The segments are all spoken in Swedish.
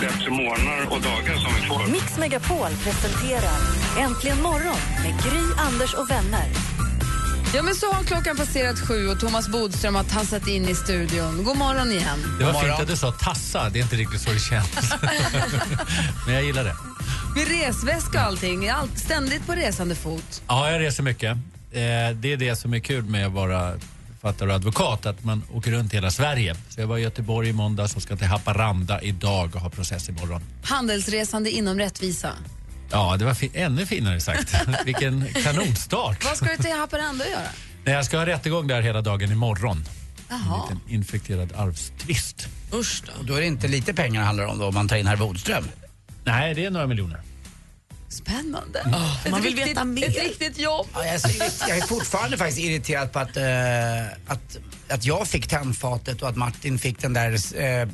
bättre morgnar och dagar som vi får. Mix Megapol presenterar Äntligen morgon med Gry, Anders och vänner. Ja, men så har klockan passerat sju och Thomas Bodström har tassat in i studion. God morgon igen. Det var fint att du sa tassa, det är inte riktigt så det känns. Men jag gillar det. Med resväska och allting, allt, ständigt på resande fot. Ja, jag reser mycket. Eh, Det är det som är kul med att vara författare och advokat, att man åker runt hela Sverige. Så jag var i Göteborg i måndags och ska till Haparanda idag och ha process imorgon. Handelsresande inom rättvisa. Ja, det var fi- ännu finare sagt. Vilken kanonstart. Vad ska du till Haparanda och göra? Nej, jag ska ha rättegång där hela dagen imorgon. En Jaha. liten infekterad arvstvist. Usch då. Då är det inte lite pengar det handlar om då om man tar in herr Bodström. Nej, det är några miljoner. Spännande. Ett man vill riktigt, veta mer. Ett riktigt jobb. Ja, jag, är jag är fortfarande faktiskt irriterad på att, eh, att, att jag fick tandfatet och att Martin fick den där uh,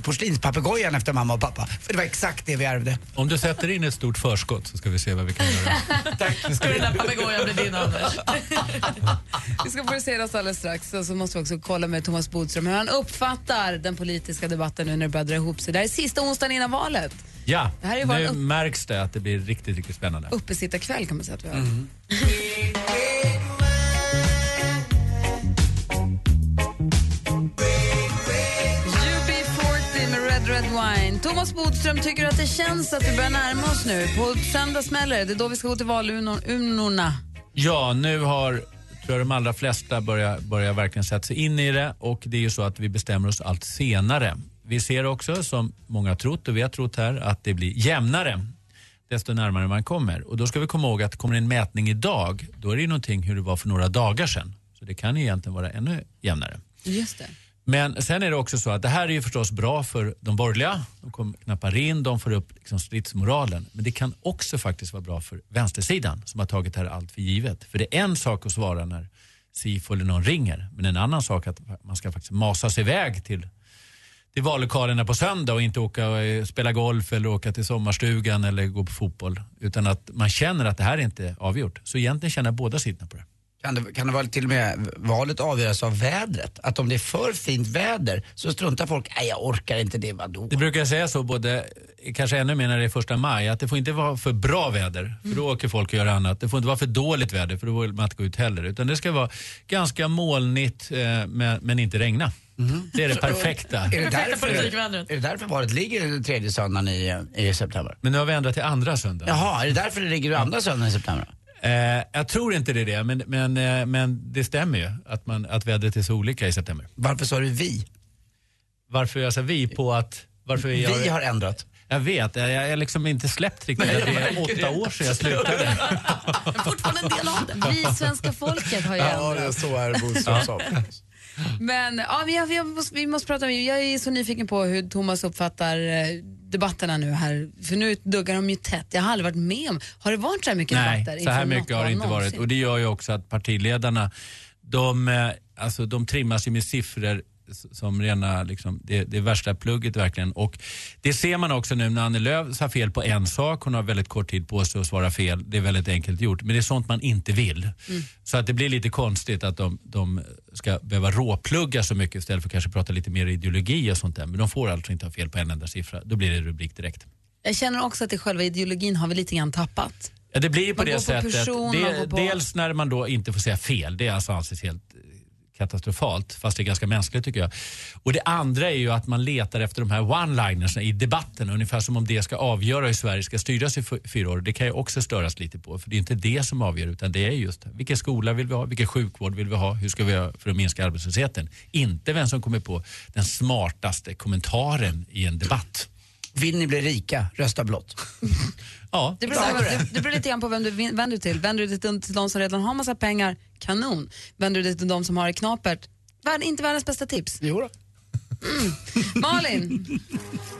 porslinspapegojan efter mamma och pappa. För det var exakt det vi ärvde. Om du sätter in ett stort förskott så ska vi se vad vi kan göra. Ska den där papegojan bli din, Anders? Vi ska få se oss alldeles strax. Och så måste vi också kolla med Thomas Bodström hur han uppfattar den politiska debatten nu när det börjar dra ihop sig. Det här är sista onsdagen innan valet. Ja, Det här är nu upp- märks det att det blir riktigt, riktigt spännande. Uppesittarkväll kan man säga att vi har. UB40 med Red Red Wine. Thomas Bodström, tycker du att det känns att vi börjar närma oss nu? På söndag smäller det. Det är då vi ska gå till valurnorna. Ja, nu har tror jag de allra flesta börjar, börjar verkligen sätta sig in i det och det är ju så att vi bestämmer oss allt senare. Vi ser också, som många har trott och vi har trott här, att det blir jämnare desto närmare man kommer. Och då ska vi komma ihåg att kommer det en mätning idag, då är det ju någonting hur det var för några dagar sedan. Så det kan ju egentligen vara ännu jämnare. Just det. Men sen är det också så att det här är ju förstås bra för de borgerliga. De knappar in, de får upp liksom stridsmoralen. Men det kan också faktiskt vara bra för vänstersidan som har tagit det här allt för givet. För det är en sak att svara när SIFO eller någon ringer. Men en annan sak att man ska faktiskt masa sig iväg till, till vallokalerna på söndag och inte åka och eh, spela golf eller åka till sommarstugan eller gå på fotboll. Utan att man känner att det här är inte avgjort. Så egentligen känner båda sidorna på det. Kan det, kan det vara till och med valet avgöras av vädret? Att om det är för fint väder så struntar folk, nej jag orkar inte det, vadå? Det brukar jag säga så, både, kanske ännu mer när det är första maj, att det får inte vara för bra väder, för då åker folk och gör annat. Det får inte vara för dåligt väder, för då vill man inte gå ut heller. Utan det ska vara ganska molnigt, eh, men, men inte regna. Det är det perfekta. Är det, därför, är det därför valet ligger den tredje söndagen i, i september? Men nu har vi ändrat till andra söndagen. Jaha, är det därför det ligger andra söndagen i september? Eh, jag tror inte det är det, men, men, eh, men det stämmer ju att, man, att vädret är så olika i september. Varför sa du vi? Varför jag sa vi på att... Varför jag, Vi har ändrat. Jag vet, jag jag har liksom inte släppt riktigt att det är åtta år sedan jag slutade. Fortfarande en del av det. Vi svenska folket har ju ändrat. så är sa. Men ja, vi, vi, måste, vi måste prata jag är så nyfiken på hur Thomas uppfattar eh, debatterna nu här. För nu duggar de ju tätt. Jag har aldrig varit med om, har det varit så här mycket Nej, debatter? så här mycket har det inte varit. Och det gör ju också att partiledarna, de, eh, alltså, de trimmas ju med siffror som rena, liksom, det, det värsta plugget verkligen. Och det ser man också nu när Annie Lööf sa fel på en sak, hon har väldigt kort tid på sig att svara fel. Det är väldigt enkelt gjort, men det är sånt man inte vill. Så att det blir lite konstigt att de, de ska behöva råplugga så mycket istället för att kanske prata lite mer ideologi och sånt där. Men de får alltså inte ha fel på en enda siffra, då blir det rubrik direkt. Jag känner också att det själva ideologin har vi lite grann tappat. Ja, det blir ju på Man det sättet. person, det, på- Dels när man då inte får säga fel, det är alltså anses helt katastrofalt, fast det är ganska mänskligt tycker jag. Och det andra är ju att man letar efter de här one-liners i debatten, ungefär som om det ska avgöra hur Sverige ska styras i fyra år. Det kan ju också störas lite på, för det är inte det som avgör, utan det är just vilken skola vill vi ha, vilken sjukvård vill vi ha, hur ska vi göra för att minska arbetslösheten? Inte vem som kommer på den smartaste kommentaren i en debatt. Vill ni bli rika, rösta blått. Ja, Det beror, det, det beror lite grann på vem du vänder dig till. Vänder du dig till, de som redan har massa pengar, kanon. Vänder du dig till de som har det knapert, värld, inte världens bästa tips. Jo då. Malin,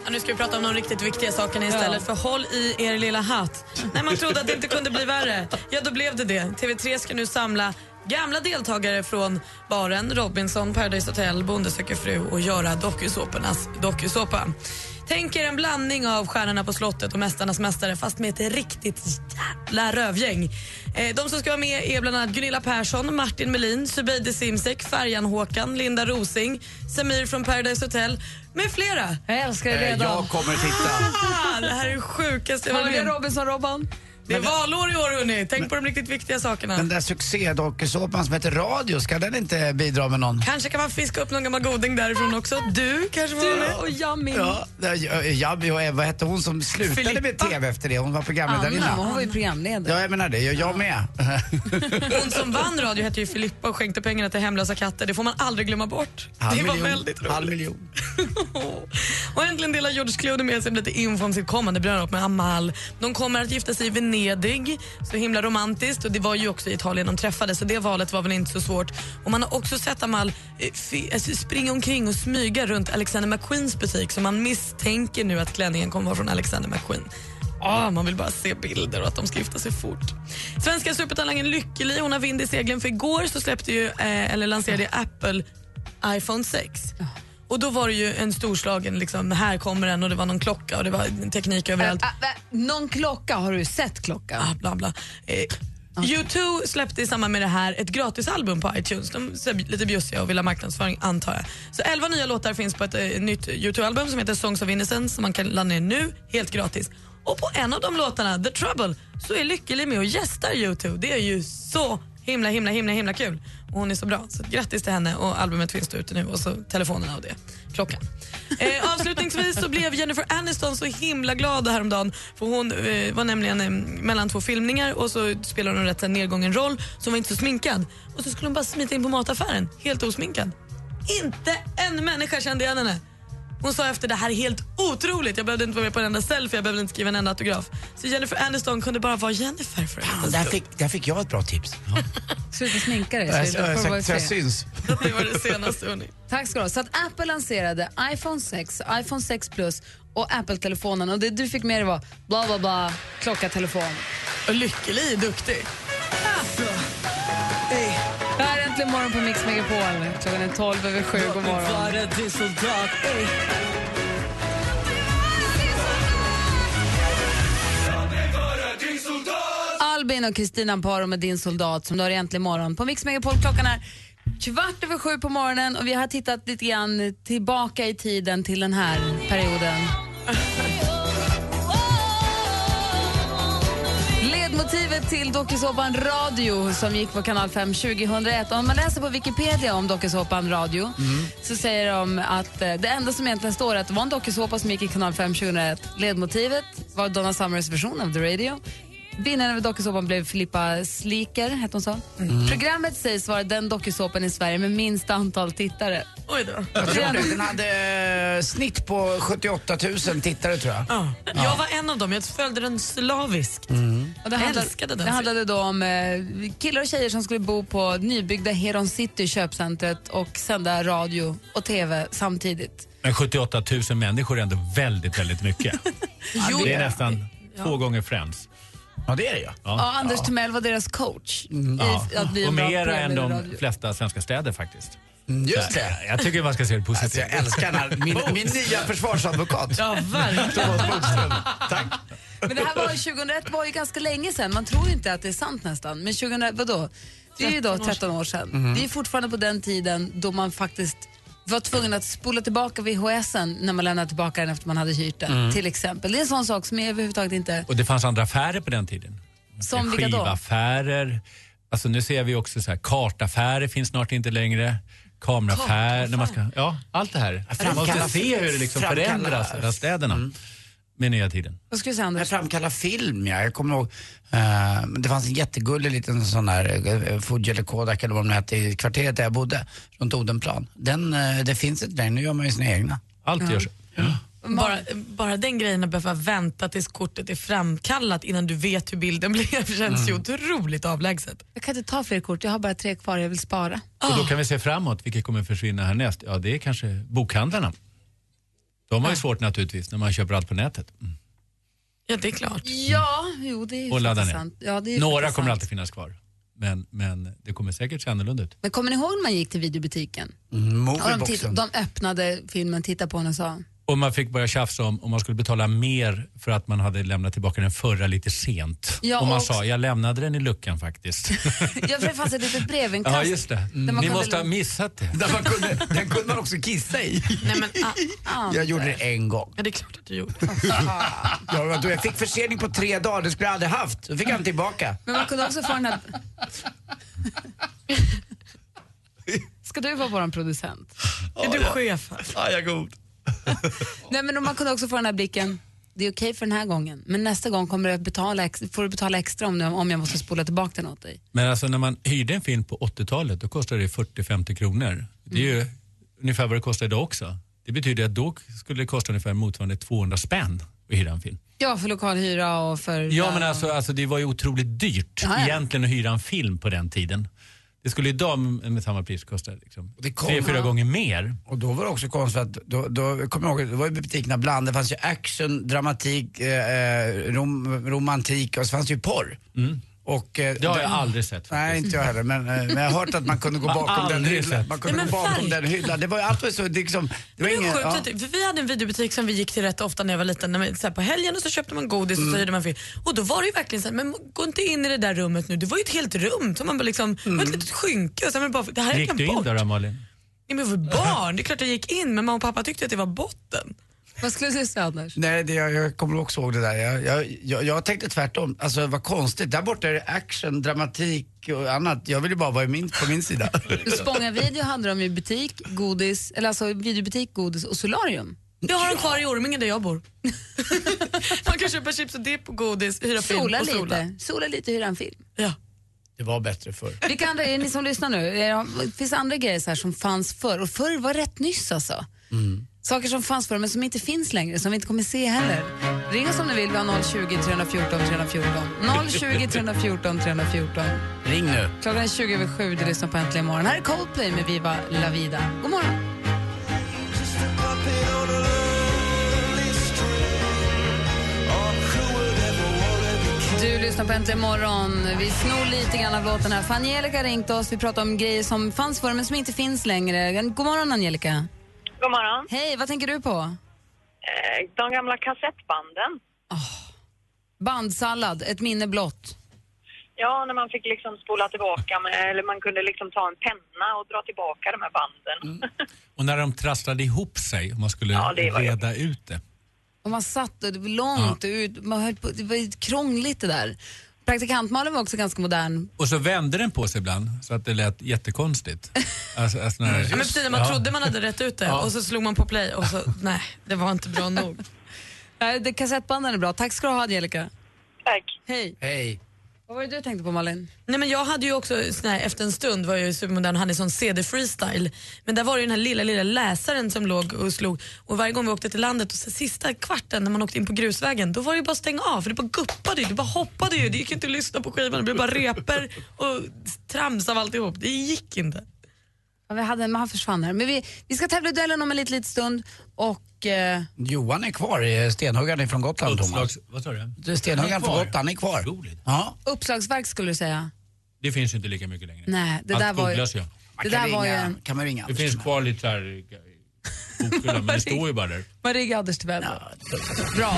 Ja, nu ska vi prata om de riktigt viktiga sakerna istället. För håll i er lilla hatt. När man trodde att det inte kunde bli värre, ja då blev det det. TV3 ska nu samla gamla deltagare från baren, Robinson, Paradise Hotel, Bonde söker fru och göra dokusåpornas dokusåpa. Tänk er en blandning av Stjärnorna på slottet och Mästarnas mästare fast med ett riktigt jävla rövgäng. Eh, de som ska vara med är bland annat Gunilla Persson, Martin Melin, Zubeide Simsek, Färjan-Håkan, Linda Rosing, Samir från Paradise Hotel med flera. jag älskar det Eh, redan. Jag kommer titta. Ah, det här är det sjukaste jag Har varit med. Robinson-Robban? Det är valår i år hörni. Tänk på de riktigt viktiga sakerna. Den där succédokusåpan som heter Radio, ska den inte bidra med någon? Kanske kan man fiska upp någon gammal goding därifrån också. Du kanske vara Du med. och Yummy. Ja, Jabbi och Eva hette hon som slutade med Filippa. TV efter det? Hon var programledarinna. hon var ju programledare. Ja, jag menar det. Jag, jag med. Hon som vann radio hette ju Filippa och skänkte pengarna till hemlösa katter. Det får man aldrig glömma bort. Halv det var miljon. väldigt roligt. Halv miljon. och äntligen delar George Clooney med sig lite info om sitt kommande bröllop med Amal. De kommer att gifta sig i Venedig, så himla romantiskt. Och Det var ju också i Italien de träffades, så det valet var väl inte så svårt. Och Man har också sett Amal eh, eh, springa omkring och smyga runt Alexander McQueens butik, så man misstänker nu att klänningen kommer vara från Alexander McQueen. Ah, man vill bara se bilder och att de ska gifta sig fort. Svenska supertalangen Lykkeli, hon har vind i seglen för igår så släppte ju, eh, eller lanserade Apple iPhone 6. Och då var det ju en storslagen, liksom, här kommer den och det var någon klocka och det var teknik överallt. Äh, äh, någon klocka, har du sett klockan? Ah, bla bla. Eh, U2 släppte i samband med det här ett gratisalbum på iTunes. De är lite bjussiga och vill ha marknadsföring antar jag. Så 11 nya låtar finns på ett eh, nytt U2-album som heter Songs of Innocence som man kan ladda ner nu, helt gratis. Och på en av de låtarna, The Trouble, så är Lykkeli med och gästar U2. Det är ju så himla himla himla himla kul. Och hon är så bra. Så grattis till henne och albumet finns ute nu och så telefonerna och det. Klockan. Eh, avslutningsvis så blev Jennifer Aniston så himla glad häromdagen för hon eh, var nämligen eh, mellan två filmningar och så spelade hon en rätt nedgången roll så hon var inte så sminkad. Och så skulle hon bara smita in på mataffären helt osminkad. Inte en människa kände igen henne. Hon sa efter det här är helt otroligt. Jag behövde inte vara med på en enda selfie, jag behövde inte skriva en enda autograf. Så Jennifer Aniston kunde bara vara Jennifer för Fan, där, fick, där fick jag ett bra tips. Sluta sminka dig. Jag, så jag, syns. Det var det senaste hörni. Tack ska du ha. Så att Apple lanserade iPhone 6, iPhone 6 Plus och Apple-telefonen och det du fick med dig var bla bla bla, klocka, telefon. Och Lykkeli är duktig. Äntligen morgon på Mix Megapol. Klockan är 12 över 7. God morgon. Albin och Kristina Amparo med Din soldat som du har Äntligen morgon på Mix Megapol. Klockan är kvart över sju på morgonen och vi har tittat lite grann tillbaka i tiden till den här perioden. Till dokusåpan Radio som gick på kanal 5 2001. Om man läser på Wikipedia om dokusåpan Radio så säger de att eh, det enda som egentligen står är att det var en dokusåpa som gick i kanal 5 2001. Ledmotivet var Donna Summers version av The Radio. Vinnaren av dokusåpan blev Filippa Sliker, hette hon så. Programmet sägs vara den dokusåpan i Sverige med minst antal tittare. Oj då. Jag tror det. Den hade eh, snitt på 78 000 tittare tror jag. Ja. Jag var en av dem, jag följde den slaviskt. Och det handlade, älskade den det handlade då om eh, killar och tjejer som skulle bo på nybyggda Heron City köpcentret och sända radio och TV samtidigt. Men 78 000 människor är ändå väldigt, väldigt mycket. Jo, det är nästan två gånger Friends. Ja, det är det ja. ja, Anders Timell var deras coach Ja. i att bli Och mera än de flesta svenska städer faktiskt. Mm, Just det. Jag tycker man ska se det Alltså, positivt. jag älskar den här, min, min nya försvarsadvokat. Ja, verkligen. Tack. Men det här var 2001 var ju ganska länge sedan. Man tror ju inte att det är sant nästan. Men 2001, vadå? Det är ju då 13 år sedan. Mhm. Det är fortfarande på den tiden då man faktiskt var tvungen att spola tillbaka VHSen när man lämnade tillbaka den efter man hade hyrt den. Mm. Till exempel. Det är en sån sak som är överhuvudtaget inte... Och det fanns andra affärer på den tiden. Som vilka då? Skivaffärer. Alltså nu ser vi också så här, kartaffärer finns snart inte längre. Kameraffärer. När man ska, ja, allt det här. Man måste se hur det liksom förändras, här städerna, med nya tiden. Vad skulle du säga Jag Anders? framkallar film, ja. Jag kommer ihåg, eh, det fanns en jättegullig liten sån där uh, Fuji eller Kodak eller vad de hette i kvarteret där jag bodde, runt Odenplan. Den, eh, det finns inte längre, nu gör man ju sina egna. Allt görs. Bara, bara den grejen att behöva vänta tills kortet är framkallat innan du vet hur bilden blir känns ju otroligt avlägset. Jag kan inte ta fler kort, jag har bara tre kvar, jag vill spara. Och då kan vi se framåt, vilket kommer försvinna härnäst? Ja, det är kanske bokhandlarna. De har ju svårt naturligtvis när man köper allt på nätet. Mm. Ja, det är klart. Ja, jo det är Och ladda ner. sant. Ja, det är Några faktiskt kommer sant. alltid finnas kvar. Men, men det kommer säkert se annorlunda ut. Men kommer ni ihåg när man gick till videobutiken? Mm, Och de, titt- Movieboxen. de öppnade filmen, tittade på den och sa Och man fick börja tjafsa om om man skulle betala mer för att man hade lämnat tillbaka den förra lite sent. Ja, och man och- sa, jag lämnade den i luckan faktiskt. Ja, för det fanns ett litet brevinkast. ja, just det. man Ni måste ha missat det. Där man kunde, den kunde man också kissa i. Nej, men, ah, Jag gjorde det en gång. ja, det är klart att du gjorde. Jag, jag fick försening på tre dagar, det skulle jag aldrig haft. Så fick jag den tillbaka. Men man kunde också få den här... Ska du vara vår producent? Är du chef här? Ja, jag är god. Nej, men man kunde också få den här blicken. Det är okej för den här gången, men nästa gång kommer du att betala, får du betala extra om, du, om jag måste spola tillbaka den åt dig. Men alltså när man hyrde en film på 80-talet då kostade det 40-50 kronor. Det är ju ungefär vad det kostar idag också. Det betyder att då skulle det kosta ungefär motsvarande 200 spänn att hyra en film. Ja, för lokalhyra och för... Ja men alltså, alltså det var ju otroligt dyrt Ja, ja. egentligen att hyra en film på den tiden. Det skulle idag med med samma pris kosta liksom, tre, fyra gånger mer. Och då var det också konstigt att, då, då kommer jag ihåg, det var ju butikerna bland. Det fanns ju action, dramatik, eh, rom, romantik och så fanns det ju porr. Och, eh, Det har jag aldrig sett. Nej, inte jag heller. Men, eh, men jag har hört att man kunde gå bakom den hyllan. Man kunde Nej, gå men bakom den hyllan. Det var ju allt var så, det, liksom, det var Det ingen... sjukt, ja. för vi hade en videobutik som vi gick till rätt ofta när jag var liten. När man, så här, på helgen och så köpte man godis och så hyrde man film. Och då var det ju verkligen så här, men gå inte in i det där rummet nu. Det var ju ett helt rum. Så man bara liksom, Det var ett litet skynke. Och så man bara, det här är Gick jag du in bort. där då Malin? Nej, men för barn, det är klart jag gick in men mamma och pappa tyckte att det var botten. Vad skulle du säga Anders? Nej, det, jag, jag kommer också ihåg det där. Jag, jag, jag, jag tänkte tvärtom. Alltså vad konstigt. Där borta är det action, dramatik och annat. Jag vill ju bara vara min, på min sida. Spånga video hade de i butik, godis, eller alltså videobutik, godis och solarium. Jag har dem kvar i Orminge där jag bor. man kan köpa chips och dipp och godis, hyra film Sola och sola. lite, sola lite, hyra en film. Ja. Det var bättre förr. Vilka andra är ni som lyssnar nu? Är det- Finns det andra grejer så här som fanns förr? Och förr var rätt nyss alltså. Saker som fanns förr men som inte finns längre, som vi inte kommer se heller. Ring oss om ni vill, vi har 020 314 314. 020 314 314. Ring nu. Klockan är 20 över 7, du lyssnar på Äntligen morgon. Här är Coldplay med Viva La Vida. God morgon. Du lyssnar på Äntligen morgon. Vi snor lite grann av låten här. För Angelica ringt oss. Vi pratar om grejer som fanns förr men som inte finns längre. God morgon Angelica. God morgon. Hej, vad tänker du på? Eh, De gamla kassettbanden. Bandsallad, ett minne blott. Ja, när man fick liksom spola tillbaka med, eller man kunde liksom ta en penna och dra tillbaka de här banden. Och när de trasslade ihop sig och man skulle Ja, reda ut det. Och man satt och det var långt ut. Man höll på, det var ju krångligt det där. Praktikantmalen var också ganska modern. Och så vände den på sig ibland så att det lät jättekonstigt. Alltså, alltså när, Ja, men precis, man Ja. trodde man hade rätt ut det Ja. och så slog man på play och så, nej, det var inte bra nog. Nej, det, kassettbanden är bra. Tack ska du ha Angelica. Tack. Hej. Hej. Vad var det du tänkte på Malin? Nej, men jag hade ju också, sån här, efter en stund var jag ju supermodern och hade en sån CD-freestyle. Men där var det ju den här lilla, lilla läsaren som låg och slog. Och varje gång vi åkte till landet, och så sista kvarten när man åkte in på grusvägen, då var det ju bara att stänga av för det bara guppade ju, det bara hoppade ju. Det gick inte att lyssna på skivan, det blev bara reper och trams av alltihop. Det gick inte. Ja, vi hade, man försvann här. Men vi, vi ska tävla i duellen om en liten, liten stund. Och eh, Johan är kvar, eh, stenhuggaren från Gotland, Thomas. Uppslags, vad sa du? Du, Stenhuggaren från. Gotland är kvar. Ja. uppslagsverk skulle du säga. Det finns inte lika mycket längre. Nej, det Allt där var ju... Man Det kan där var ju ringa, en... kan man ringa Det finns kvar lite så här i bokhyllan, men det står ju bara där. Man ringer Anders till vänner. Bra.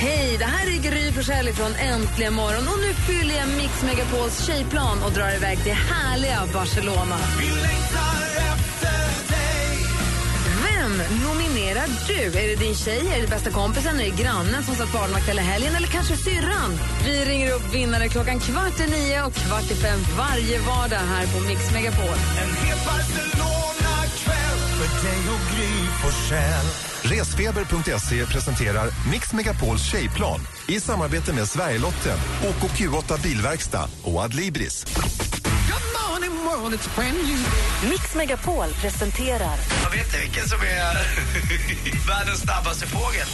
Hej, det här är Gry Forssell från Äntligen morgon och nu fyller jag Mix Megapols tjejplan och drar iväg till härliga Barcelona. Vem nominerar du? Är det din tjej, är det bästa kompisen, är det grannen som satt barnvakt hela helgen eller kanske syrran? Vi ringer upp vinnare klockan kvart i nio och kvart i fem varje vardag här på Mix Megapol. Resfeber.se presenterar Mix Megapols tjejplan i samarbete med Sverigelotten, OKQ8 Bilverkstad och Adlibris. funny world, it's brand new. Mix Megapol presenterar Jag vet ni vilken som är världens snabbaste fågel?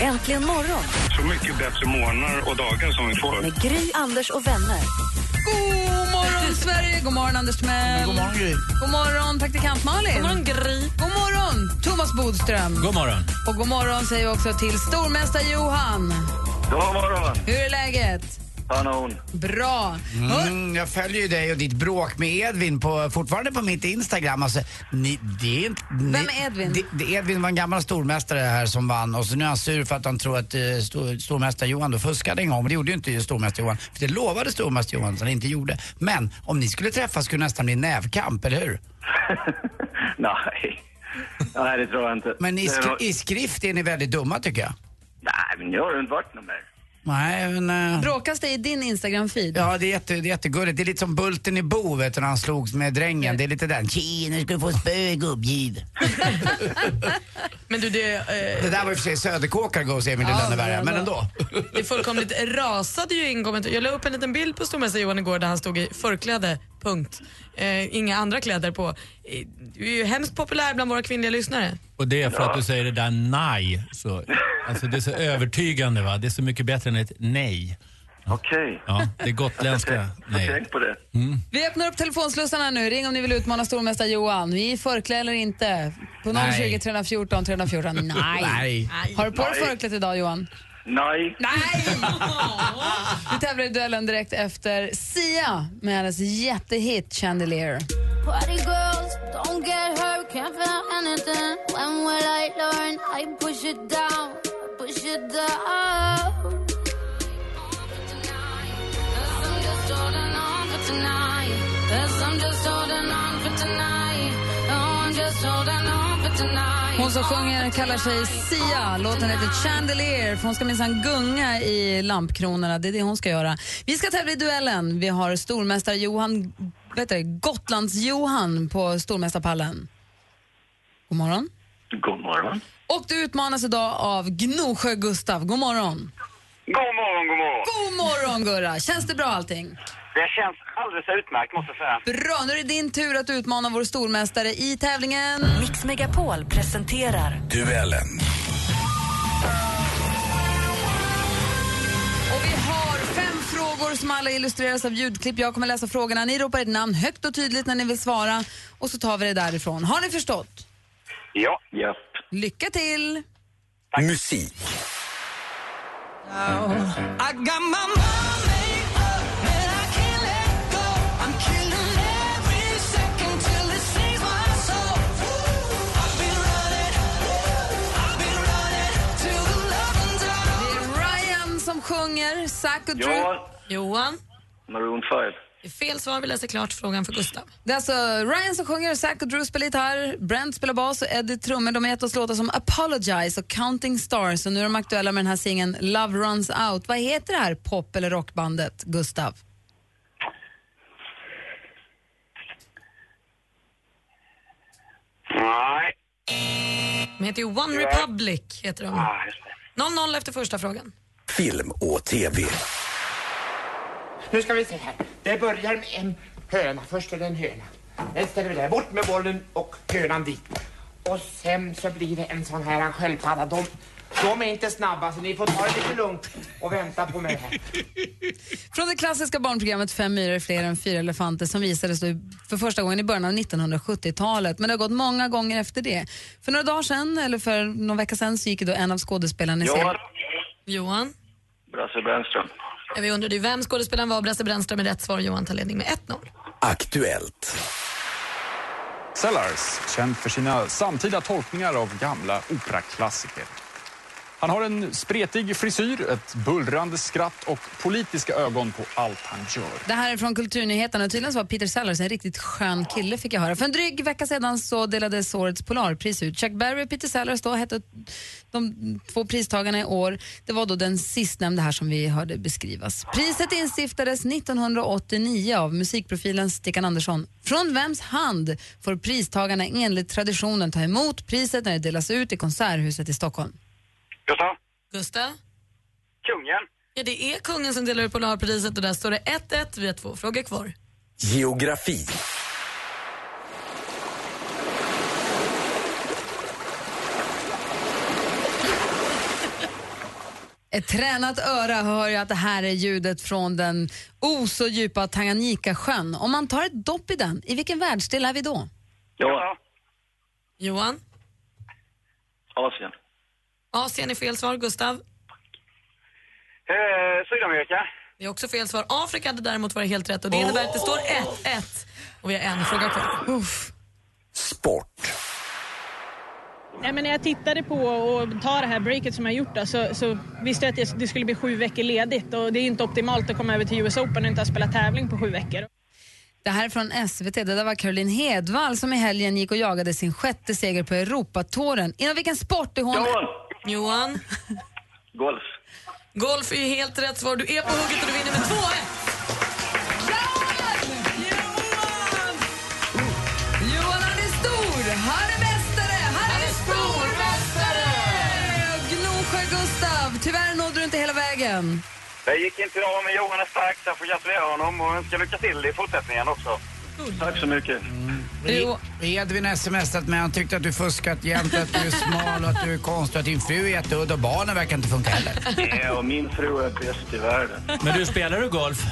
Äntligen morgon Så mycket bättre morgnar och dagar som vi får. med Gry, Anders och vänner. God morgon, Sverige! God morgon, Anders Timell. God morgon, Gry. God morgon, praktikant Malin. God morgon, Gry. God morgon, Thomas Bodström. God morgon. Och god morgon säger vi också till stormästare Johan. God morgon. Kanon. Bra. Mm, jag följer ju dig och ditt bråk med Edvin på, fortfarande på mitt Instagram. Alltså, ni, det är inte, ni, Vem är Edvin? Det, det, Edvin var en gammal stormästare här som vann och så nu är han sur för att han tror att eh, stor, stormästare Johan då fuskade en gång. Men det gjorde ju inte stormästare Johan. För det lovade stormästare Johan så han inte gjorde. Men om ni skulle träffas skulle det nästan bli nävkamp, eller hur? Nej. Nej, det tror jag inte. Men i, skri, i skrift är ni väldigt dumma tycker jag. Nej, men jag har inte varit någon mer. Nej, men... eh, Bråkas det i din Instagram-feed? Ja, det är, jätte, det är jättegulligt. Det är lite som Bulten i Bo, vet du, när han slogs med drängen. Det är lite den. Tjena, ska du få spö, gubbgiv. Men du, det, eh, Det där var i och för sig Söderkåkar Goes Emil i Ja, Lönneberga, men ändå. det fullkomligt rasade ju in kommentarer. Jag la upp en liten bild på stormästare Johan igår där han stod i förkläde, punkt. Eh, inga andra kläder på. Eh, Du är ju hemskt populär bland våra kvinnliga lyssnare. Och det är för att du säger det där nej. Så, alltså det är så övertygande va. Det är så mycket bättre än ett nej. Okej. Ja, det är gotländska Jag nej. tänk på det. Vi öppnar upp telefonslussarna nu. Ring om ni vill utmana stormästare Johan. Vi är i förklä eller inte. På Nej. 020 314 314. Nej. Nej. Har du på dig Nej. förklätt idag Johan? Nej. Nej! Vi tävlar i duellen direkt efter Sia med hennes jättehit Chandelier. Party girls, don't get hurt, can't feel anything. When will I learn? I push it down, push it down. Cause I'm just holding on for tonight. Cause I'm just holding on for tonight. Oh, I'm just holding on. Hon som sjunger kallar sig Sia. Låten heter Chandelier för hon ska minsann gunga i lampkronorna. Det är det hon ska göra. Vi ska tävla i duellen. Vi har stormästare Johan, vet du, Gotlands-Johan på stormästarpallen. God morgon. God morgon. Och du utmanas idag av Gnosjö-Gustav. God morgon. God morgon, god morgon. God morgon Gurra. Känns det bra allting? Det känns alldeles utmärkt måste jag säga. Bra, nu är det din tur att utmana vår stormästare i tävlingen. Mix Megapol presenterar Duellen. Och vi har fem frågor som alla illustreras av ljudklipp. Jag kommer läsa frågorna. Ni ropar ett namn högt och tydligt när ni vill svara och så tar vi det därifrån. Har ni förstått? Ja. Japp. Lycka till! Musik. I sjunger, Zac och Drew. Ja. Johan, Maroon 5. det är fel svar. Vi läser klart frågan för Gustav. Det är alltså Ryan som sjunger, Zac och Drew spelar gitarr, Brent spelar bas och Eddie trummor. De har gett oss låtar som Apologize och Counting Stars och nu är de aktuella med den här singeln Love Runs Out. Vad heter det här pop eller rockbandet, Gustav? Nej. De heter ju One Republic. Heter de. Ah, just det. 0-0 efter första frågan. Film och TV. Nu ska vi se här. Det börjar med en höna. Först är det en höna. Den ställer vi där. Bort med bollen och hönan dit. Och sen så blir det en sån här sköldpadda. De, de är inte snabba så ni får ta det lite lugnt och vänta på mig här. Från det klassiska barnprogrammet Fem myror är fler än fyra elefanter som visades då för första gången i början av 1970-talet. Men det har gått många gånger efter det. För några dagar sedan, eller för någon vecka sedan, så gick då en av skådespelarna i Johan. serien... Johan, Brasse Brännström. vi undrade ju vem skådespelaren var. Brasse Brännström med rätt svar. Johan tar ledning med 1-0. Aktuellt. Sellars, känd för sina samtida tolkningar av gamla operaklassiker. Han har en spretig frisyr, ett bullrande skratt och politiska ögon på allt han gör. Det här är från Kulturnyheterna. Tydligen så var Peter Sellers en riktigt skön kille fick jag höra. För en dryg vecka sedan så delades årets Polarpris ut. Chuck Berry och Peter Sellers då hette de två pristagarna i år. Det var då den sistnämnda här som vi hörde beskrivas. Priset instiftades 1989 av musikprofilen Stickan Andersson. Från vems hand får pristagarna enligt traditionen ta emot priset när det delas ut i Konserthuset i Stockholm? Gustav. Gustav? Kungen. Ja, det är kungen som delar ut Polarpriset och där står det 1-1. Vi har två frågor kvar. Geografi. Ett tränat öra hör ju att det här är ljudet från den o så djupa Tanganyika-sjön. Om man tar ett dopp i den, i vilken världsdel är vi då? Ja. Johan? Asien. Asien är fel svar. Gustav? Eh, Sydamerika. Det är också fel svar. Afrika hade däremot varit helt rätt och det innebär att det står 1-1. Och vi har en fråga kvar. Uff. Sport. Nej, men när jag tittade på och ta det här breaket som jag gjort då, så, så visste jag att det, skulle bli sju veckor ledigt och det är inte optimalt att komma över till US Open och inte ha spelat tävling på sju veckor. Det här är från SVT. Det där var Caroline Hedvall som i helgen gick och jagade sin sjätte seger på Europatouren. Inom vilken sport är hon? Johan. Johan? Golf. Golf är ju helt rätt svar. Du är på hugget och du vinner med 2-1. Johan han är stor, han är mästare, han är stormästare! Gnosjö Gustav, tyvärr nådde du inte hela vägen. Det gick inte idag, men Johan är stark så jag får gratulera honom och önska lycka till i fortsättningen också. Tack så mycket. Vi hade vi smsat med han tyckte att du fuskat jämt, att du är smal och att du är konstig, att din fru är jätteudda och barnen verkar inte funka heller. Ja, och min fru är bäst i världen. Men du, spelar du golf?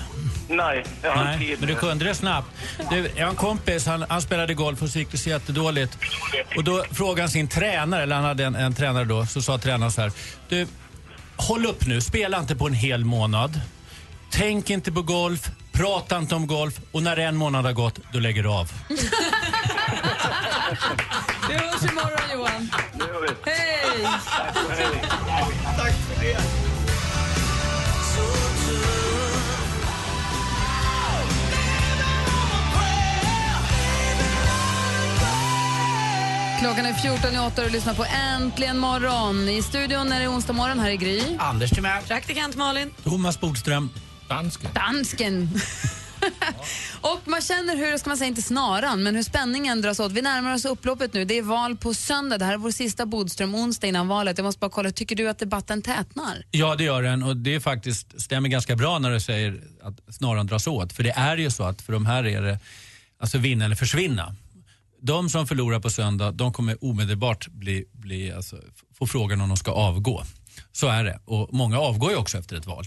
Nej, jag har inte Nej, tid. men du kunde det snabbt. Du, jag har en kompis, han, han spelade golf och så gick det så jättedåligt. Och då frågade han sin tränare, eller han hade en, en tränare då, så sa tränaren så här. Du, håll upp nu, spela inte på en hel månad. Tänk inte på golf, prata inte om golf och när en månad har gått, då lägger du av. Vi hörs imorgon Johan. Hej! Tack för det. Klockan är 14 i 8 och du lyssnar på Äntligen morgon. I studion är det onsdag morgon, här är Gry. Anders Timell. Praktikant Malin. Thomas Bodström. Dansken. Dansken. och man känner hur, ska man säga, inte snaran, men hur spänningen dras åt. Vi närmar oss upploppet nu. Det är val på söndag. Det här är vår sista Bodström-onsdag innan valet. Jag måste bara kolla, tycker du att debatten tätnar? Ja, det gör den och det är faktiskt, stämmer ganska bra när du säger att snaran dras åt. För det är ju så att för de här är det alltså vinna eller försvinna. De som förlorar på söndag, de kommer omedelbart bli, bli, alltså, få frågan om de ska avgå. Så är det. Och många avgår ju också efter ett val.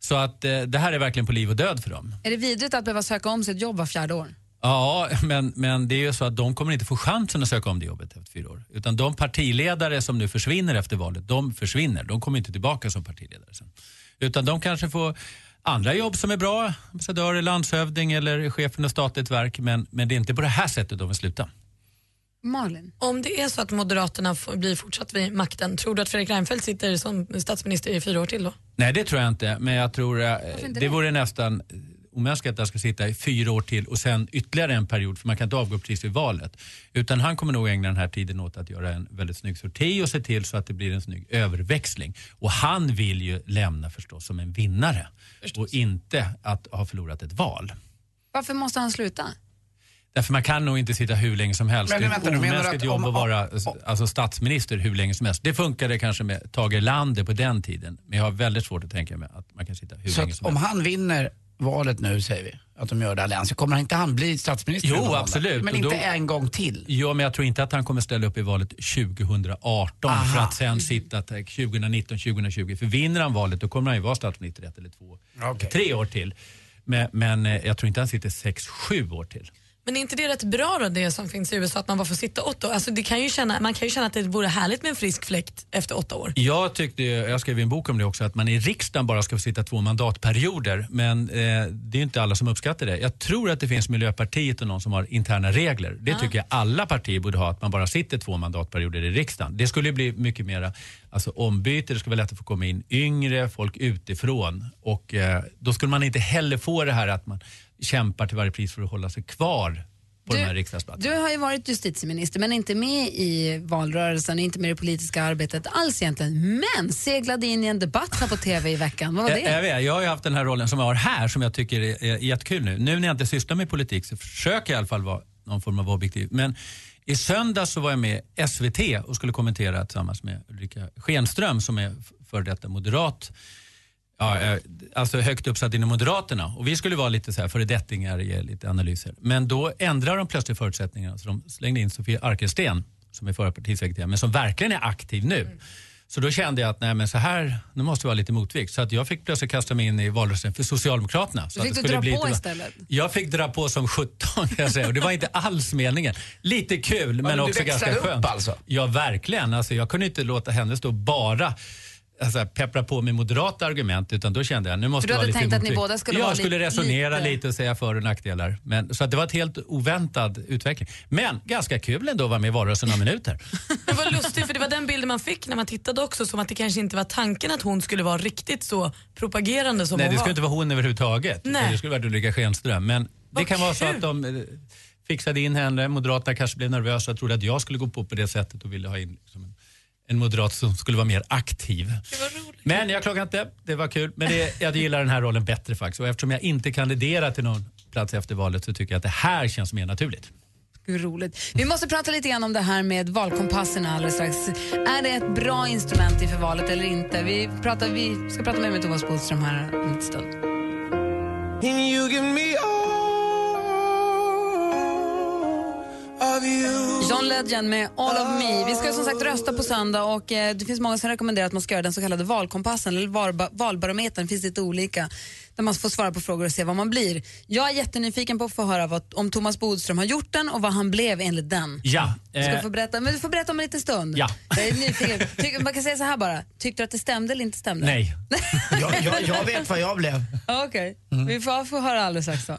Så att eh, det här är verkligen på liv och död för dem. Är det vidrigt att behöva söka om sitt jobb var fjärde år? Ja, men, men det är ju så att de kommer inte få chansen att söka om det jobbet efter fyra år. Utan de partiledare som nu försvinner efter valet, de försvinner. De kommer inte tillbaka som partiledare sen. Utan de kanske får andra jobb som är bra, ambassadör, landshövding eller chef för något statligt verk. Men, men det är inte på det här sättet de vill sluta. Malin? Om det är så att Moderaterna får- blir fortsatt vid makten, tror du att Fredrik Reinfeldt sitter som statsminister i fyra år till då? Nej, det tror jag inte. Men jag tror eh, det det? vore nästan omänskligt att han ska sitta i fyra år till och sen ytterligare en period, för man kan inte avgå precis vid valet. Utan han kommer nog ägna den här tiden åt att göra en väldigt snygg sorti och se till så att det blir en snygg överväxling. Och han vill ju lämna förstås som en vinnare och inte att ha förlorat ett val. Varför måste han sluta? Därför man kan nog inte sitta hur länge som helst. Men det är vänta, ett omänskligt jobb om- att vara alltså, statsminister hur länge som helst. Det funkade kanske med Tage Erlander på den tiden. Men jag har väldigt svårt att tänka mig att man kan sitta hur Så länge som om helst. han vinner valet nu, säger vi, att de gör det allians, så kommer inte han bli statsminister? Jo, absolut. Men inte då- en gång till? Ja, men jag tror inte att han kommer ställa upp i valet 2018 Aha. för att sen sitta till 2019, 2020. För vinner han valet då kommer han ju vara statsminister ett eller två, tre år till. Men, men eh, jag tror inte han sitter sex, sju år till. Men är inte det rätt bra då, det som finns i USA, att man bara får sitta åtta år? Alltså det kan ju känna, man kan ju känna att det vore härligt med en frisk fläkt efter åtta år. Jag tyckte, jag skrev en bok om det också, att man i riksdagen bara ska få sitta två mandatperioder. Men eh, det är inte alla som uppskattar det. Jag tror att det finns Miljöpartiet och någon som har interna regler. Det Ah. tycker jag alla partier borde ha, att man bara sitter två mandatperioder i riksdagen. Det skulle bli mycket mera alltså, ombyte, det skulle vara lätt att få komma in yngre, folk utifrån. Och eh, då skulle man inte heller få det här att man kämpar till varje pris för att hålla sig kvar på de här riksdagsplatserna. Du har ju varit justitieminister men inte med i valrörelsen, inte med i det politiska arbetet alls egentligen. Men seglade in i en debatt här på TV i veckan. Vad var Jag, jag, det? vet, jag har ju haft den här rollen som jag har här som jag tycker är, är jättekul nu. Nu när jag inte sysslar med politik så försöker jag i alla fall vara någon form av objektiv. Men i söndags så var jag med SVT och skulle kommentera tillsammans med Ulrika Schenström som är före detta moderat Ja, eh, alltså högt uppsatt inom Moderaterna. Och vi skulle vara lite så här föredettingar i lite analyser. Men då ändrade de plötsligt förutsättningarna. Så de slängde in Sofia Arkelsten, som är förra partisekreterare, men som verkligen är aktiv nu. Så då kände jag att nej, men så här, nu måste vi vara lite motvikt. Så att jag fick plötsligt kasta mig in i valrörelsen för Socialdemokraterna. Så Du att fick det du dra på lite- istället. Jag fick dra på som 17 kan jag säga. Och det var inte alls meningen. Lite kul men, men du också växlade ganska upp skönt. alltså? Ja, verkligen. Alltså, jag kunde inte låta henne stå bara alltså, peppra på med moderata argument utan då kände jag nu måste För jag vara lite tänkt att ni båda skulle jag skulle resonera lite- lite... och säga för och nackdelar. Men, så att det var ett helt oväntad utveckling. Men ganska kul ändå att vara med i valrörelsen några minuter. Det var lustigt för det var den bilden man fick när man tittade också som att det kanske inte var tanken att hon skulle vara riktigt så propagerande som Nej, hon det var. skulle inte vara hon överhuvudtaget. Nej. Det skulle vara Ulrika Schenström. Men det Vad kan vara så kul. att de eh, fixade in henne. Moderaterna kanske blev nervösa och trodde att jag skulle gå på på det sättet och ville ha in liksom en, en moderat som skulle vara mer aktiv. Men jag klagade inte. Det var kul. Men det, jag gillar den här rollen bättre faktiskt. Och eftersom jag inte kandiderar till någon plats efter valet så tycker jag att det här känns mer naturligt. Gud, roligt. Vi måste prata lite grann om det här med valkompasserna alldeles strax. Är det ett bra instrument inför valet eller inte? Vi, pratar, vi ska prata mer med Thomas Bodström här om en stund. You give me all of you. John Legend med All of me. Vi ska som sagt rösta på söndag och eh, det finns många som rekommenderar att man ska göra den så kallade valkompassen eller valba, valbarometern. Det finns lite olika där man får svara på frågor och se vad man blir. Jag är jättenyfiken på att få höra vad, om Thomas Bodström har gjort den och vad han blev enligt den. Ja. Du ska eh, få berätta, men du får berätta om en liten stund. Ja. Jag är nyfiken. Tyck, man kan säga så här bara. Tyckte du att det stämde eller inte stämde? Nej. jag, jag, jag vet vad jag blev. Okej, vi får, får höra alldeles strax då.